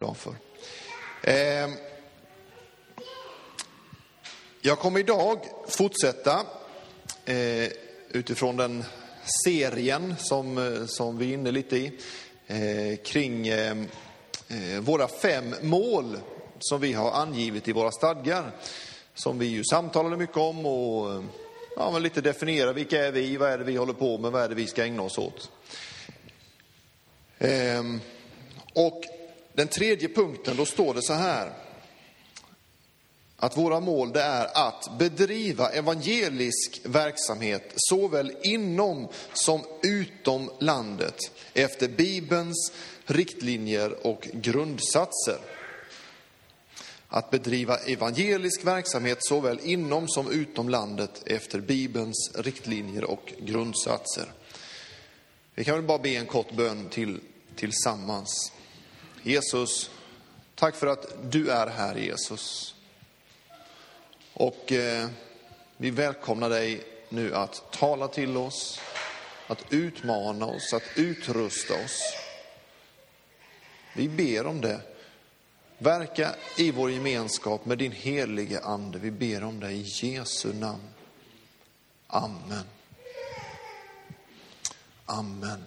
glad för. Eh, jag kommer idag fortsätta eh, utifrån den serien som, eh, som vi är inne lite i eh, kring eh, eh, våra fem mål som vi har angivit i våra stadgar. Som vi ju samtalade mycket om och ja, men lite definiera vilka är vi, vad är det vi håller på med, vad är det vi ska ägna oss åt. Ehm, och den tredje punkten, då står det så här. Att våra mål det är att bedriva evangelisk verksamhet såväl inom som utom landet efter Bibelns riktlinjer och grundsatser. Att bedriva evangelisk verksamhet såväl inom som utom landet efter Bibelns riktlinjer och grundsatser. Vi kan väl bara be en kort bön till tillsammans. Jesus, tack för att du är här Jesus. Och eh, vi välkomnar dig nu att tala till oss, att utmana oss, att utrusta oss. Vi ber om det. Verka i vår gemenskap med din helige Ande. Vi ber om det i Jesu namn. Amen. Amen.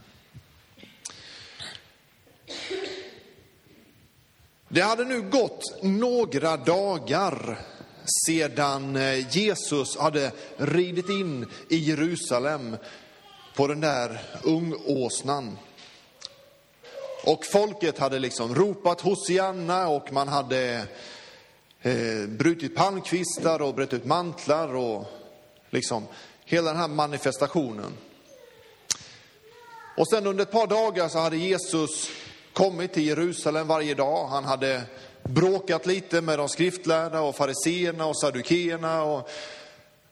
Det hade nu gått några dagar sedan eh, Jesus hade ridit in i Jerusalem på den där ungåsnan. Och folket hade liksom ropat Hosianna och man hade eh, brutit palmkvistar och brett ut mantlar och liksom hela den här manifestationen. Och sen under ett par dagar så hade Jesus kommit till Jerusalem varje dag. Han hade bråkat lite med de skriftlärda och fariseerna och saddukeerna och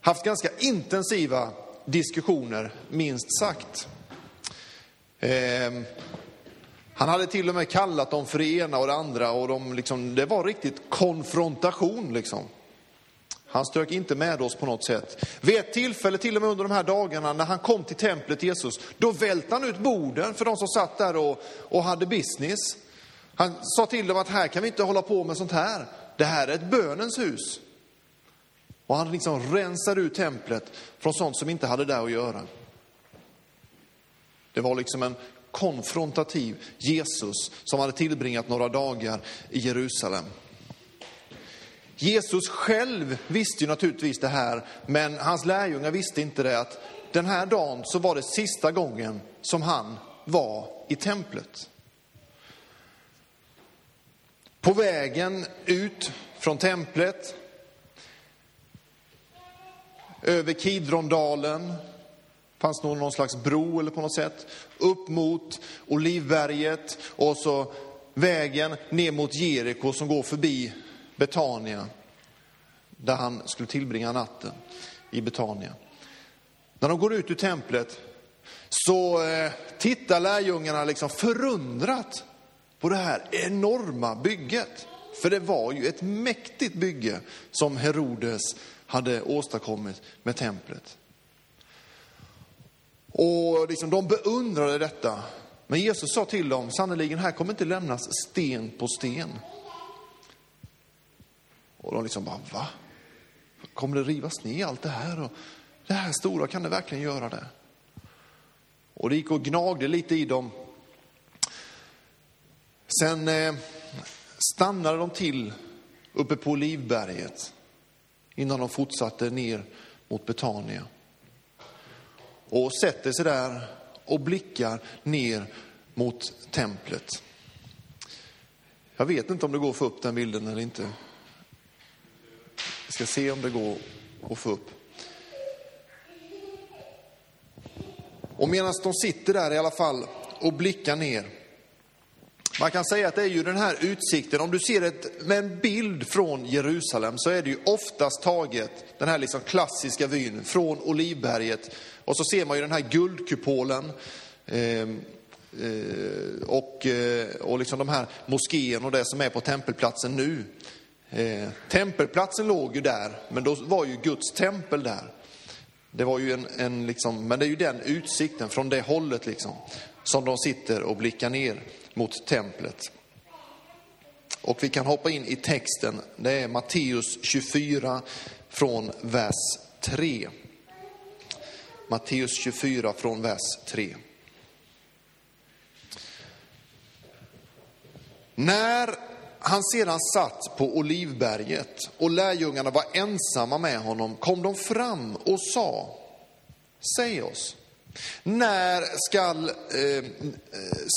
haft ganska intensiva diskussioner, minst sagt. Eh, han hade till och med kallat dem för det ena och det andra och de liksom, det var riktigt konfrontation. Liksom. Han strök inte med oss på något sätt. Vid ett tillfälle, till och med under de här dagarna, när han kom till templet Jesus, då välte han ut borden för de som satt där och, och hade business. Han sa till dem att här kan vi inte hålla på med sånt här. Det här är ett bönens hus. Och han liksom rensade ut templet från sånt som inte hade där att göra. Det var liksom en konfrontativ Jesus som hade tillbringat några dagar i Jerusalem. Jesus själv visste ju naturligtvis det här, men hans lärjungar visste inte det att den här dagen så var det sista gången som han var i templet. På vägen ut från templet, över Kidrondalen, fanns nog någon slags bro eller på något sätt, upp mot Olivberget och så vägen ner mot Jeriko som går förbi Betania, där han skulle tillbringa natten i Betania. När de går ut ur templet så eh, tittar lärjungarna liksom förundrat på det här enorma bygget. För det var ju ett mäktigt bygge som Herodes hade åstadkommit med templet. Och liksom, de beundrade detta. Men Jesus sa till dem, sannerligen här kommer inte lämnas sten på sten. Och de liksom bara, va? Kommer det rivas ner allt det här? Och det här stora, kan det verkligen göra det? Och det gick och gnagde lite i dem. Sen eh, stannade de till uppe på Olivberget innan de fortsatte ner mot Betania. Och sätter sig där och blickar ner mot templet. Jag vet inte om det går att få upp den bilden eller inte. Vi ska se om det går att få upp. Och medan de sitter där i alla fall och blickar ner man kan säga att det är ju den här utsikten, om du ser ett, med en bild från Jerusalem så är det ju oftast taget den här liksom klassiska vyn från Olivberget. Och så ser man ju den här guldkupolen. Eh, eh, och, eh, och liksom de här moskéerna och det som är på tempelplatsen nu. Eh, tempelplatsen låg ju där, men då var ju Guds tempel där. Det var ju en, en liksom, men det är ju den utsikten från det hållet liksom, som de sitter och blickar ner mot templet. och vi kan hoppa in i texten. Det är Matteus 24 från vers 3. Matteus 24 från vers 3. När han sedan satt på Olivberget och lärjungarna var ensamma med honom kom de fram och sa, säg oss, när skall, eh,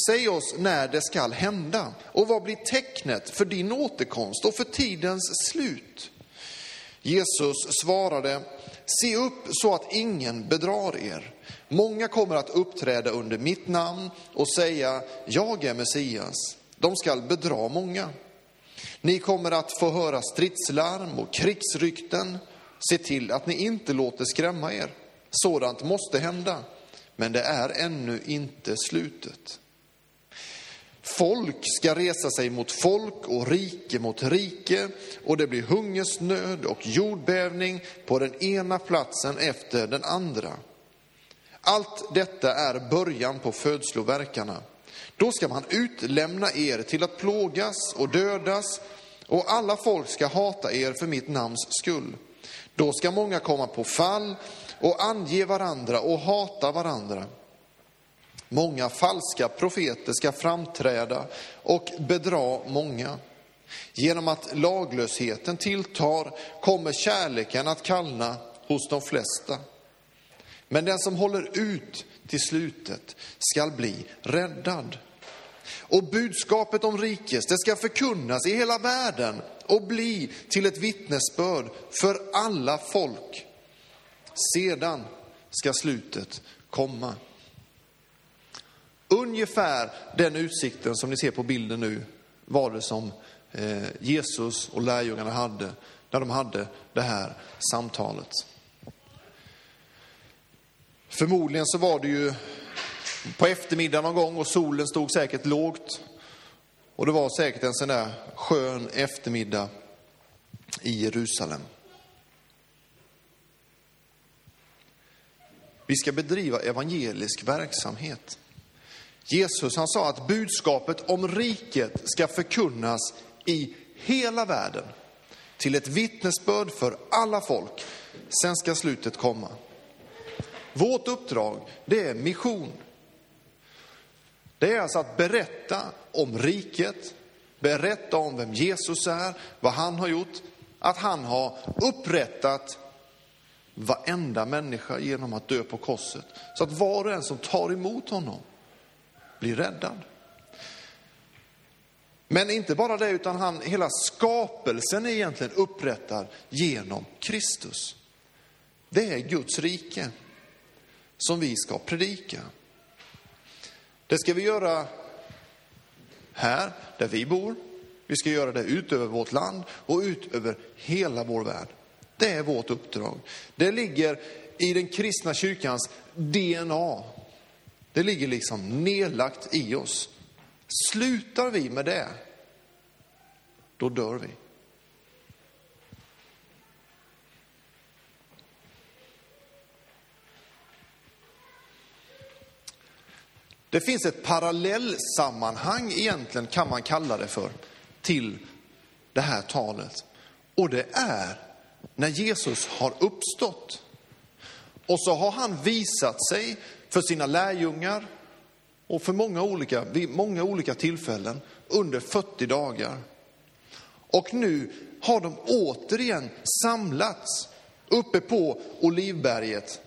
säg oss när det skall hända och vad blir tecknet för din återkomst och för tidens slut? Jesus svarade, se upp så att ingen bedrar er. Många kommer att uppträda under mitt namn och säga, jag är Messias. De skall bedra många. Ni kommer att få höra stridslarm och krigsrykten. Se till att ni inte låter skrämma er. Sådant måste hända, men det är ännu inte slutet. Folk ska resa sig mot folk och rike mot rike och det blir hungersnöd och jordbävning på den ena platsen efter den andra. Allt detta är början på födsloverkarna. Då ska man utlämna er till att plågas och dödas och alla folk ska hata er för mitt namns skull. Då ska många komma på fall och ange varandra och hata varandra. Många falska profeter ska framträda och bedra många. Genom att laglösheten tilltar kommer kärleken att kallna hos de flesta. Men den som håller ut till slutet skall bli räddad. Och budskapet om rikes, det ska förkunnas i hela världen och bli till ett vittnesbörd för alla folk. Sedan ska slutet komma. Ungefär den utsikten som ni ser på bilden nu var det som eh, Jesus och lärjungarna hade när de hade det här samtalet. Förmodligen så var det ju på eftermiddagen någon gång och solen stod säkert lågt. Och det var säkert en sån där skön eftermiddag i Jerusalem. Vi ska bedriva evangelisk verksamhet. Jesus han sa att budskapet om riket ska förkunnas i hela världen till ett vittnesbörd för alla folk. Sen ska slutet komma. Vårt uppdrag, det är mission. Det är alltså att berätta om riket, berätta om vem Jesus är, vad han har gjort, att han har upprättat varenda människa genom att dö på korset. Så att var och en som tar emot honom blir räddad. Men inte bara det, utan han, hela skapelsen är egentligen upprättad genom Kristus. Det är Guds rike som vi ska predika. Det ska vi göra här, där vi bor. Vi ska göra det ut över vårt land och ut över hela vår värld. Det är vårt uppdrag. Det ligger i den kristna kyrkans DNA. Det ligger liksom nedlagt i oss. Slutar vi med det, då dör vi. Det finns ett parallellsammanhang egentligen, kan man kalla det för, till det här talet. Och det är när Jesus har uppstått. Och så har han visat sig för sina lärjungar och för många olika, vid många olika tillfällen under 40 dagar. Och nu har de återigen samlats uppe på Olivberget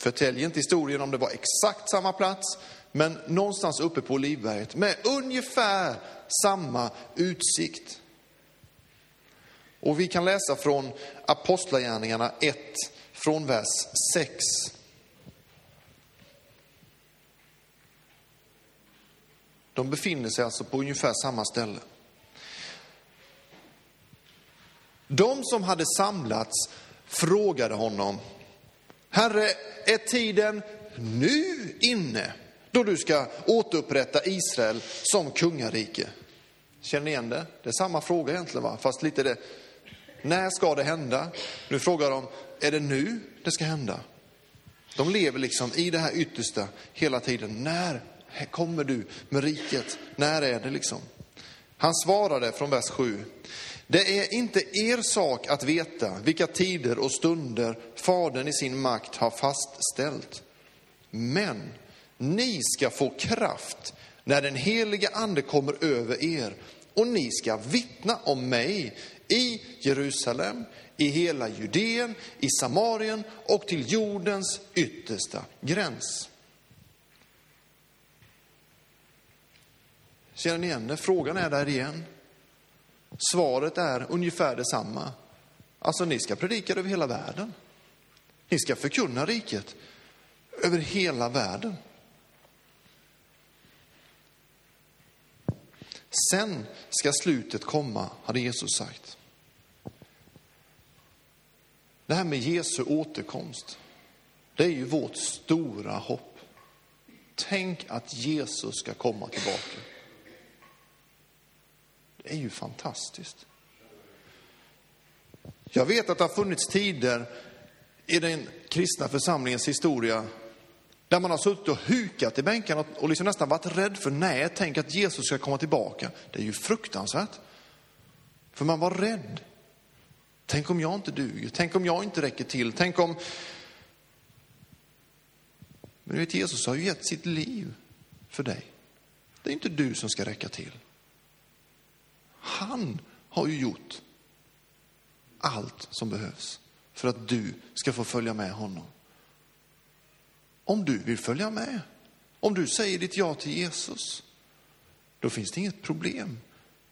Förtäljer inte historien om det var exakt samma plats, men någonstans uppe på Olivberget med ungefär samma utsikt. Och vi kan läsa från Apostlagärningarna 1, från vers 6. De befinner sig alltså på ungefär samma ställe. De som hade samlats frågade honom, Herre, är tiden nu inne då du ska återupprätta Israel som kungarike? Känner ni igen det? Det är samma fråga egentligen, va? fast lite det. När ska det hända? Nu frågar de, är det nu det ska hända? De lever liksom i det här yttersta hela tiden. När kommer du med riket. När är det liksom? Han svarade från vers 7. Det är inte er sak att veta vilka tider och stunder Fadern i sin makt har fastställt. Men ni ska få kraft när den helige ande kommer över er och ni ska vittna om mig i Jerusalem, i hela Judeen, i Samarien och till jordens yttersta gräns. Känner ni igen det? Frågan är där igen. Svaret är ungefär detsamma. Alltså, ni ska predika över hela världen. Ni ska förkunna riket över hela världen. Sen ska slutet komma, hade Jesus sagt. Det här med Jesu återkomst, det är ju vårt stora hopp. Tänk att Jesus ska komma tillbaka. Det är ju fantastiskt. Jag vet att det har funnits tider i den kristna församlingens historia där man har suttit och hukat i bänkarna och liksom nästan varit rädd för, nej, tänk att Jesus ska komma tillbaka. Det är ju fruktansvärt. För man var rädd. Tänk om jag inte duger, tänk om jag inte räcker till, tänk om... Men du vet, Jesus har ju gett sitt liv för dig. Det är inte du som ska räcka till. Han har ju gjort allt som behövs för att du ska få följa med honom. Om du vill följa med, om du säger ditt ja till Jesus, då finns det inget problem.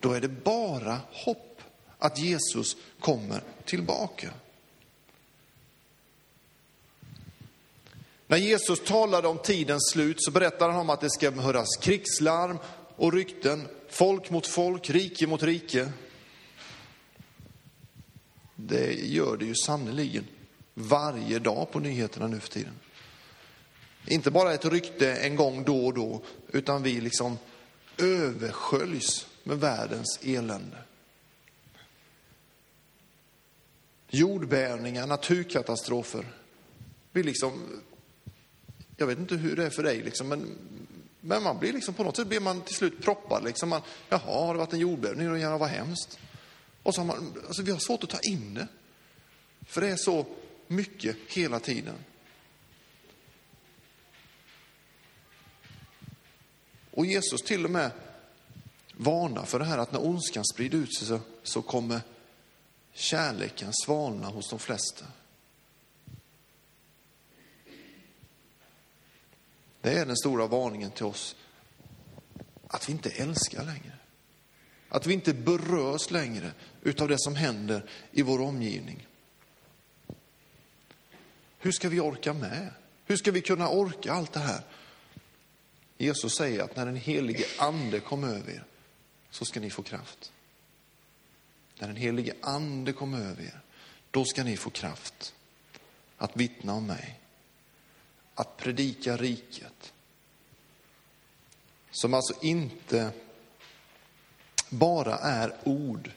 Då är det bara hopp att Jesus kommer tillbaka. När Jesus talade om tidens slut så berättade han om att det ska höras krigslarm och rykten, folk mot folk, rike mot rike. Det gör det ju sannerligen varje dag på nyheterna nu för tiden. Inte bara ett rykte en gång då och då, utan vi liksom översköljs med världens elände. Jordbävningar, naturkatastrofer. Vi liksom, jag vet inte hur det är för dig, liksom, men, men man blir liksom, på något sätt blir man till slut proppad. Liksom. Man, Jaha, har det varit en jordbävning? Ja, vad hemskt. Och så har man, alltså, vi har svårt att ta in det. För det är så mycket hela tiden. Och Jesus till och med varnar för det här att när ondskan sprider ut sig så, så kommer kärleken svalna hos de flesta. Det är den stora varningen till oss. Att vi inte älskar längre. Att vi inte berörs längre utav det som händer i vår omgivning. Hur ska vi orka med? Hur ska vi kunna orka allt det här? Jesus säger att när den helige ande kom över er så ska ni få kraft. När den helige ande kom över er, då ska ni få kraft att vittna om mig. Att predika riket. Som alltså inte bara är ord,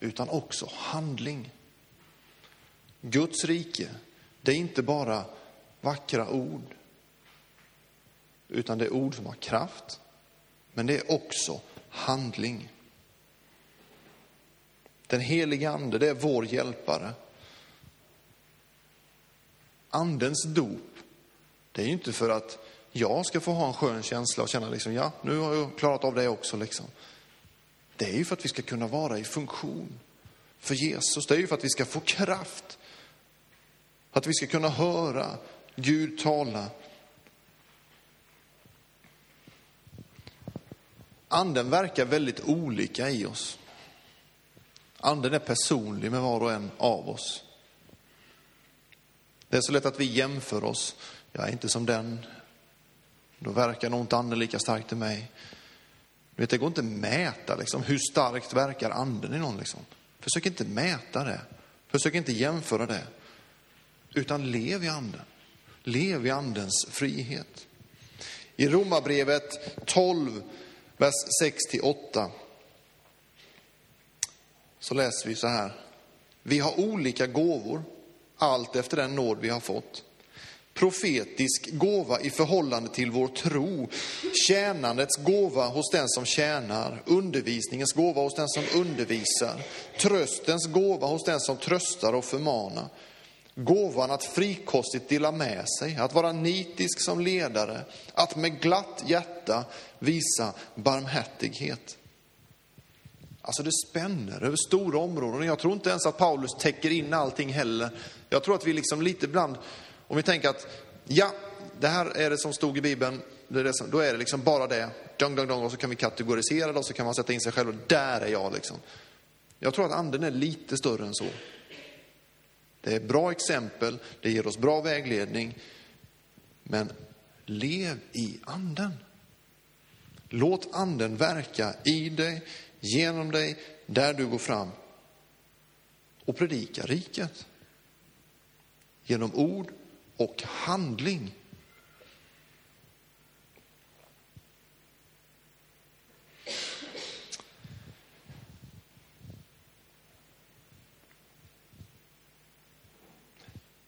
utan också handling. Guds rike, det är inte bara vackra ord, utan det är ord som har kraft, men det är också handling. Den heliga ande, det är vår hjälpare. Andens dop, det är ju inte för att jag ska få ha en skön känsla och känna liksom, ja, nu har jag klarat av det också liksom. Det är ju för att vi ska kunna vara i funktion för Jesus. Det är ju för att vi ska få kraft. Att vi ska kunna höra Gud tala Anden verkar väldigt olika i oss. Anden är personlig med var och en av oss. Det är så lätt att vi jämför oss. Jag är inte som den. Då verkar nog inte anden lika starkt i mig. Vet, det går inte att mäta liksom, hur starkt verkar anden i någon. Liksom. Försök inte mäta det. Försök inte jämföra det. Utan lev i anden. Lev i andens frihet. I Romarbrevet 12 vers 6-8 så läser vi så här. Vi har olika gåvor, allt efter den nåd vi har fått profetisk gåva i förhållande till vår tro, tjänandets gåva hos den som tjänar, undervisningens gåva hos den som undervisar, tröstens gåva hos den som tröstar och förmanar, gåvan att frikostigt dela med sig, att vara nitisk som ledare, att med glatt hjärta visa barmhärtighet. Alltså det spänner över stora områden. Jag tror inte ens att Paulus täcker in allting heller. Jag tror att vi liksom lite ibland, om vi tänker att ja, det här är det som stod i Bibeln, det är det som, då är det liksom bara det. Dong, dong, dong, och så kan vi kategorisera det och så kan man sätta in sig själv och där är jag liksom. Jag tror att anden är lite större än så. Det är bra exempel, det ger oss bra vägledning. Men lev i anden. Låt anden verka i dig, genom dig, där du går fram. Och predika riket. Genom ord och handling.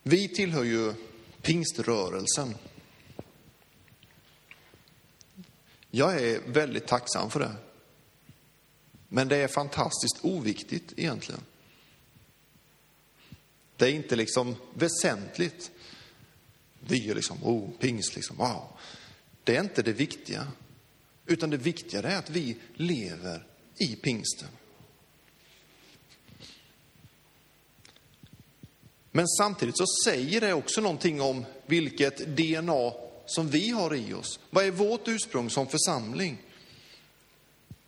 Vi tillhör ju pingströrelsen. Jag är väldigt tacksam för det. Men det är fantastiskt oviktigt egentligen. Det är inte liksom väsentligt. Vi är liksom, oh, pingst, liksom, wow. Det är inte det viktiga. Utan det viktiga är att vi lever i pingsten. Men samtidigt så säger det också någonting om vilket DNA som vi har i oss. Vad är vårt ursprung som församling?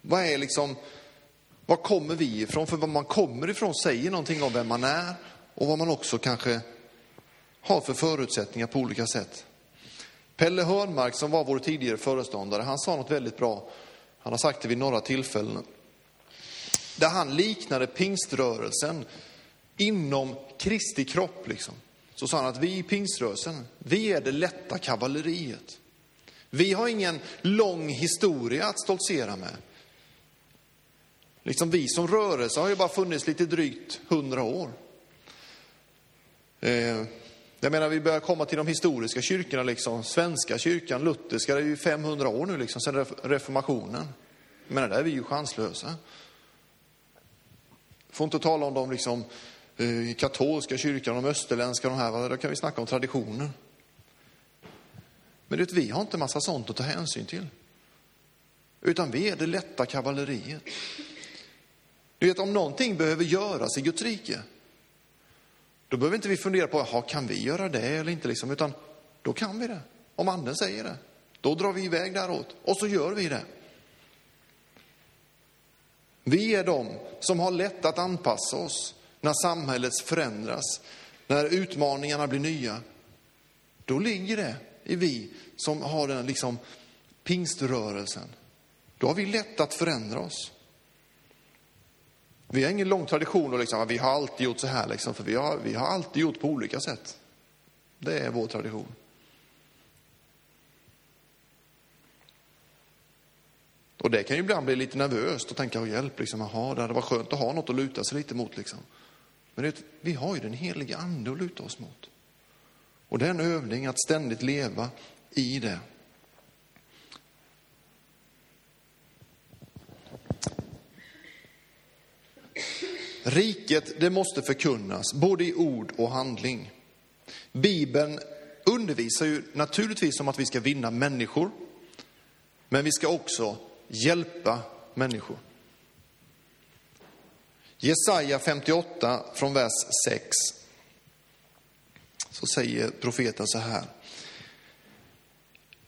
Vad är liksom, var kommer vi ifrån? För vad man kommer ifrån säger någonting om vem man är och vad man också kanske har för förutsättningar på olika sätt. Pelle Hörnmark som var vår tidigare föreståndare, han sa något väldigt bra. Han har sagt det vid några tillfällen. Där han liknade pingströrelsen inom Kristi kropp. Liksom. Så sa han att vi i pingströrelsen, vi är det lätta kavalleriet. Vi har ingen lång historia att stoltsera med. Liksom vi som rörelse har ju bara funnits lite drygt hundra år. Eh, jag menar, vi börjar komma till de historiska kyrkorna, liksom. svenska kyrkan, lutherska, det är ju 500 år nu liksom, sedan reformationen. Jag menar, där är vi ju chanslösa. Får inte tala om de liksom, eh, katolska kyrkan, de österländska, de här, då kan vi snacka om traditioner. Men vet, vi har inte massa sånt att ta hänsyn till. Utan vi är det lätta kavalleriet. Du vet, om någonting behöver göras i Guds rike, då behöver inte vi fundera på, aha, kan vi göra det eller inte, liksom, utan då kan vi det. Om anden säger det, då drar vi iväg däråt och så gör vi det. Vi är de som har lätt att anpassa oss när samhället förändras, när utmaningarna blir nya. Då ligger det i vi som har den liksom pingströrelsen. Då har vi lätt att förändra oss. Vi har ingen lång tradition och liksom, vi har alltid gjort så här, liksom, för vi har, vi har alltid gjort på olika sätt. Det är vår tradition. Och det kan ju ibland bli lite nervöst och tänka, hjälp, liksom, aha, det hade varit skönt att ha något att luta sig lite mot. Liksom. Men vet, vi har ju den helige ande att luta oss mot. Och det är en övning att ständigt leva i det. Riket, det måste förkunnas, både i ord och handling. Bibeln undervisar ju naturligtvis om att vi ska vinna människor, men vi ska också hjälpa människor. Jesaja 58 från vers 6. Så säger profeten så här.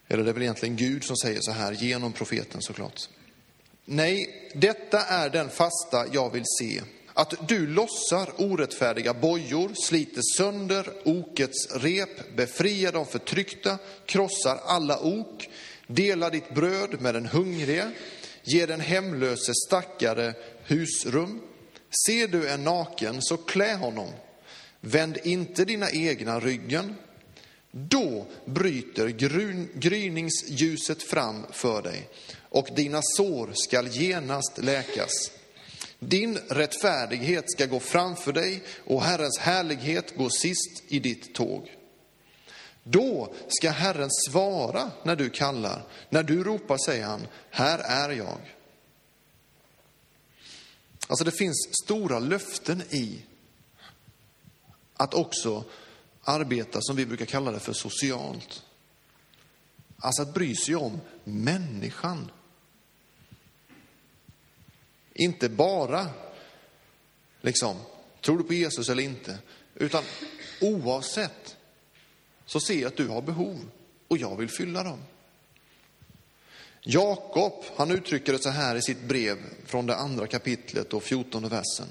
Eller det är väl egentligen Gud som säger så här, genom profeten såklart. Nej, detta är den fasta jag vill se att du lossar orättfärdiga bojor, sliter sönder okets rep, befriar de förtryckta, krossar alla ok, delar ditt bröd med den hungrige, ger den hemlöse stackare husrum. Ser du en naken, så klä honom. Vänd inte dina egna ryggen. Då bryter gryningsljuset fram för dig och dina sår skall genast läkas. Din rättfärdighet ska gå framför dig och Herrens härlighet gå sist i ditt tåg. Då ska Herren svara när du kallar. När du ropar säger han, här är jag. Alltså det finns stora löften i att också arbeta som vi brukar kalla det för socialt. Alltså att bry sig om människan. Inte bara, liksom, tror du på Jesus eller inte, utan oavsett så ser jag att du har behov och jag vill fylla dem. Jakob, han uttrycker det så här i sitt brev från det andra kapitlet och fjortonde versen.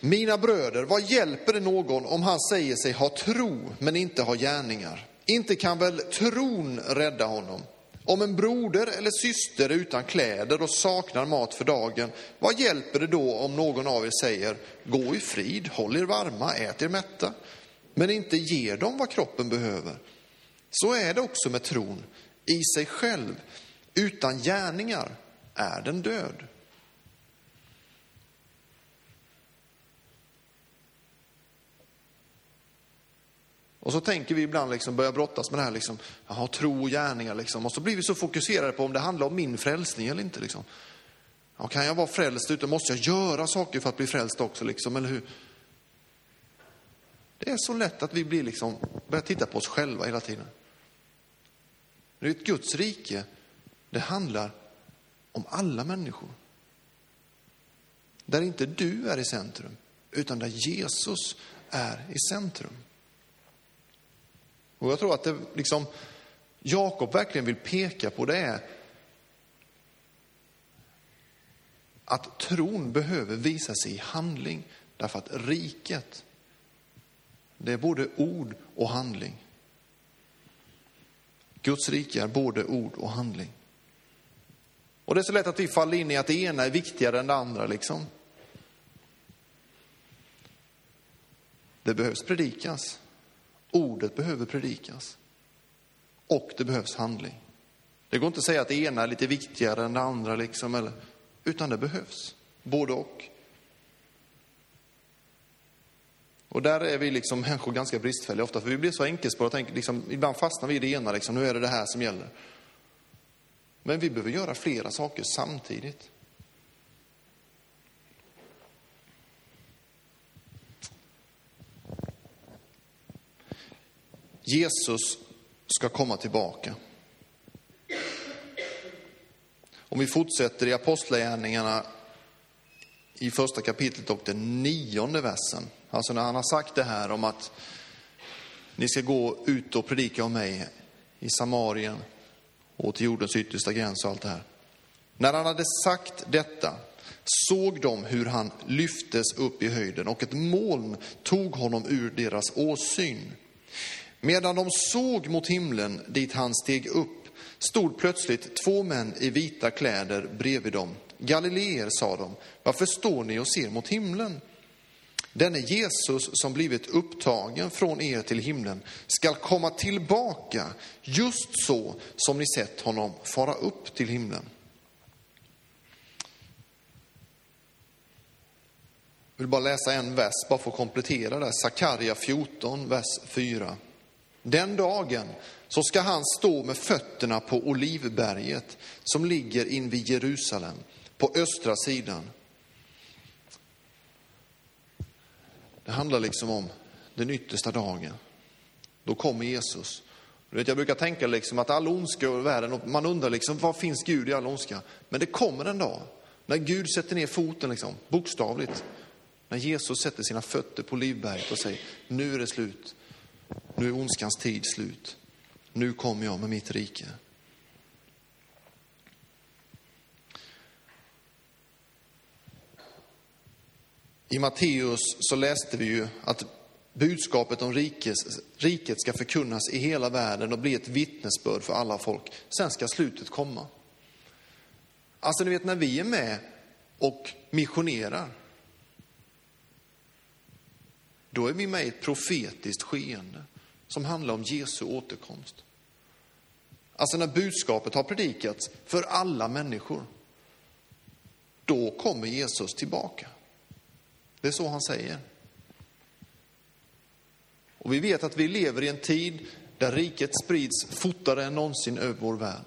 Mina bröder, vad hjälper det någon om han säger sig ha tro men inte ha gärningar? Inte kan väl tron rädda honom? Om en broder eller syster är utan kläder och saknar mat för dagen, vad hjälper det då om någon av er säger, gå i frid, håll er varma, ät er mätta, men inte ger dem vad kroppen behöver? Så är det också med tron. I sig själv, utan gärningar, är den död. Och så tänker vi ibland, liksom, börja brottas med det här, liksom, jaha, tro och gärningar, liksom. och så blir vi så fokuserade på om det handlar om min frälsning eller inte. Liksom. Ja, kan jag vara frälst utan måste jag göra saker för att bli frälst också, liksom, eller hur? Det är så lätt att vi blir liksom, börjar titta på oss själva hela tiden. Det är ett Guds rike, det handlar om alla människor. Där inte du är i centrum, utan där Jesus är i centrum. Och jag tror att det liksom, Jakob verkligen vill peka på det är att tron behöver visa sig i handling. Därför att riket, det är både ord och handling. Guds rike är både ord och handling. Och det är så lätt att vi faller in i att det ena är viktigare än det andra. Liksom. Det behövs predikas. Ordet behöver predikas. Och det behövs handling. Det går inte att säga att det ena är lite viktigare än det andra, liksom, eller, utan det behövs. Både och. Och där är vi liksom människor ganska bristfälliga ofta, för vi blir så enkelspåriga. Liksom, ibland fastnar vi i det ena, liksom, nu är det det här som gäller. Men vi behöver göra flera saker samtidigt. Jesus ska komma tillbaka. Om vi fortsätter i Apostlagärningarna i första kapitlet och den nionde versen. Alltså när han har sagt det här om att ni ska gå ut och predika om mig i Samarien och till jordens yttersta gräns och allt det här. När han hade sagt detta såg de hur han lyftes upp i höjden och ett moln tog honom ur deras åsyn. Medan de såg mot himlen dit han steg upp stod plötsligt två män i vita kläder bredvid dem. Galileer, sa de, varför står ni och ser mot himlen? Denne Jesus som blivit upptagen från er till himlen skall komma tillbaka just så som ni sett honom fara upp till himlen. Jag vill bara läsa en vers, bara för att komplettera det. Sakaria 14, vers 4. Den dagen så ska han stå med fötterna på Olivberget som ligger invid Jerusalem på östra sidan. Det handlar liksom om den yttersta dagen. Då kommer Jesus. Jag brukar tänka liksom att all ondska i världen, man undrar liksom, var finns Gud i all ondska? Men det kommer en dag när Gud sätter ner foten, liksom, bokstavligt. När Jesus sätter sina fötter på Olivberget och säger, nu är det slut. Nu är ondskans tid slut. Nu kommer jag med mitt rike. I Matteus så läste vi ju att budskapet om rikes, riket ska förkunnas i hela världen och bli ett vittnesbörd för alla folk. Sen ska slutet komma. Alltså ni vet när vi är med och missionerar, då är vi med i ett profetiskt skeende som handlar om Jesu återkomst. Alltså när budskapet har predikats för alla människor, då kommer Jesus tillbaka. Det är så han säger. Och vi vet att vi lever i en tid där riket sprids fortare än någonsin över vår värld.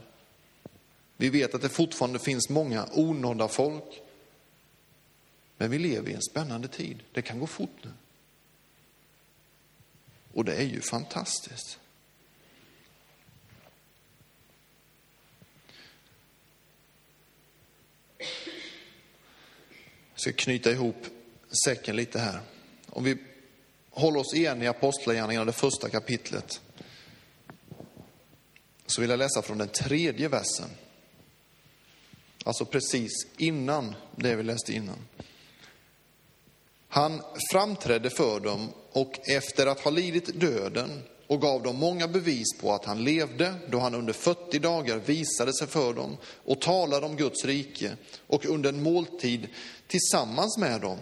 Vi vet att det fortfarande finns många onådda folk. Men vi lever i en spännande tid. Det kan gå fort nu. Och det är ju fantastiskt. Jag ska knyta ihop säcken lite här. Om vi håller oss igen i Apostlagärningarna, det första kapitlet, så vill jag läsa från den tredje versen. Alltså precis innan det vi läste innan. Han framträdde för dem och efter att ha lidit döden och gav dem många bevis på att han levde då han under 40 dagar visade sig för dem och talade om Guds rike och under en måltid tillsammans med dem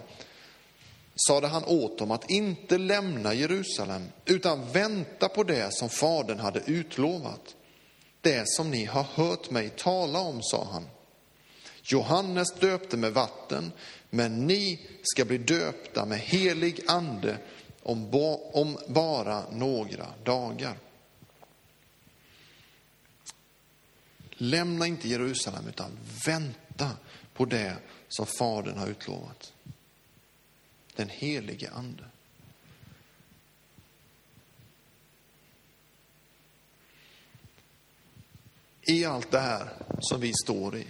sade han åt dem att inte lämna Jerusalem utan vänta på det som Fadern hade utlovat. Det som ni har hört mig tala om, sa han. Johannes döpte med vatten, men ni ska bli döpta med helig ande om, om bara några dagar. Lämna inte Jerusalem, utan vänta på det som Fadern har utlovat. Den helige Ande. I allt det här som vi står i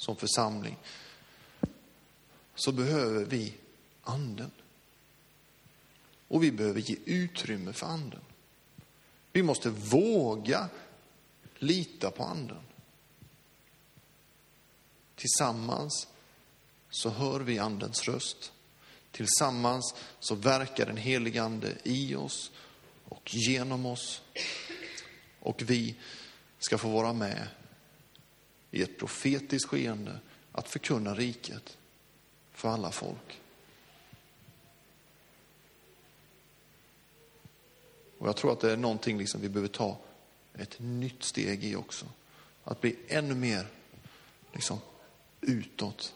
som församling så behöver vi anden. Och vi behöver ge utrymme för anden. Vi måste våga lita på anden. Tillsammans så hör vi andens röst. Tillsammans så verkar den helige ande i oss och genom oss. Och vi ska få vara med i ett profetiskt skeende att förkunna riket för alla folk. Och jag tror att det är någonting liksom vi behöver ta ett nytt steg i också. Att bli ännu mer liksom, utåt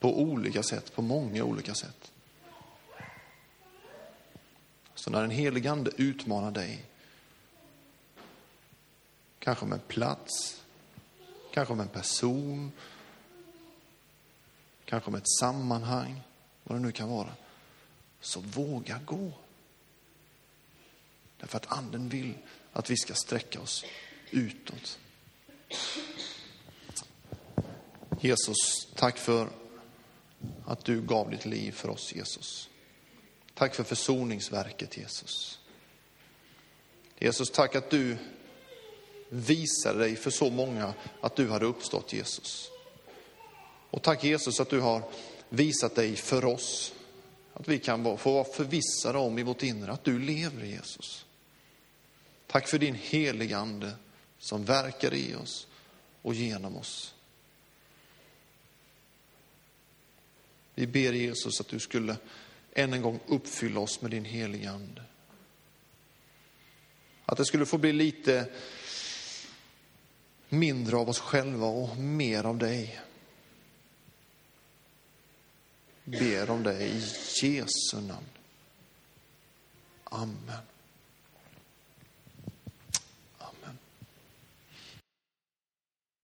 på olika sätt, på många olika sätt. Så när den helige Ande utmanar dig, kanske med en plats, kanske om en person, kanske om ett sammanhang, vad det nu kan vara, så våga gå. Därför att anden vill att vi ska sträcka oss utåt. Jesus, tack för att du gav ditt liv för oss, Jesus. Tack för försoningsverket, Jesus. Jesus, tack att du visade dig för så många att du hade uppstått, Jesus. Och tack Jesus att du har visat dig för oss. Att vi kan få vara förvissade om i vårt inre att du lever, Jesus. Tack för din heliga Ande som verkar i oss och genom oss. Vi ber Jesus att du skulle än en gång uppfylla oss med din heliga Ande. Att det skulle få bli lite mindre av oss själva och mer av dig. Ber om det i Jesu namn. Amen.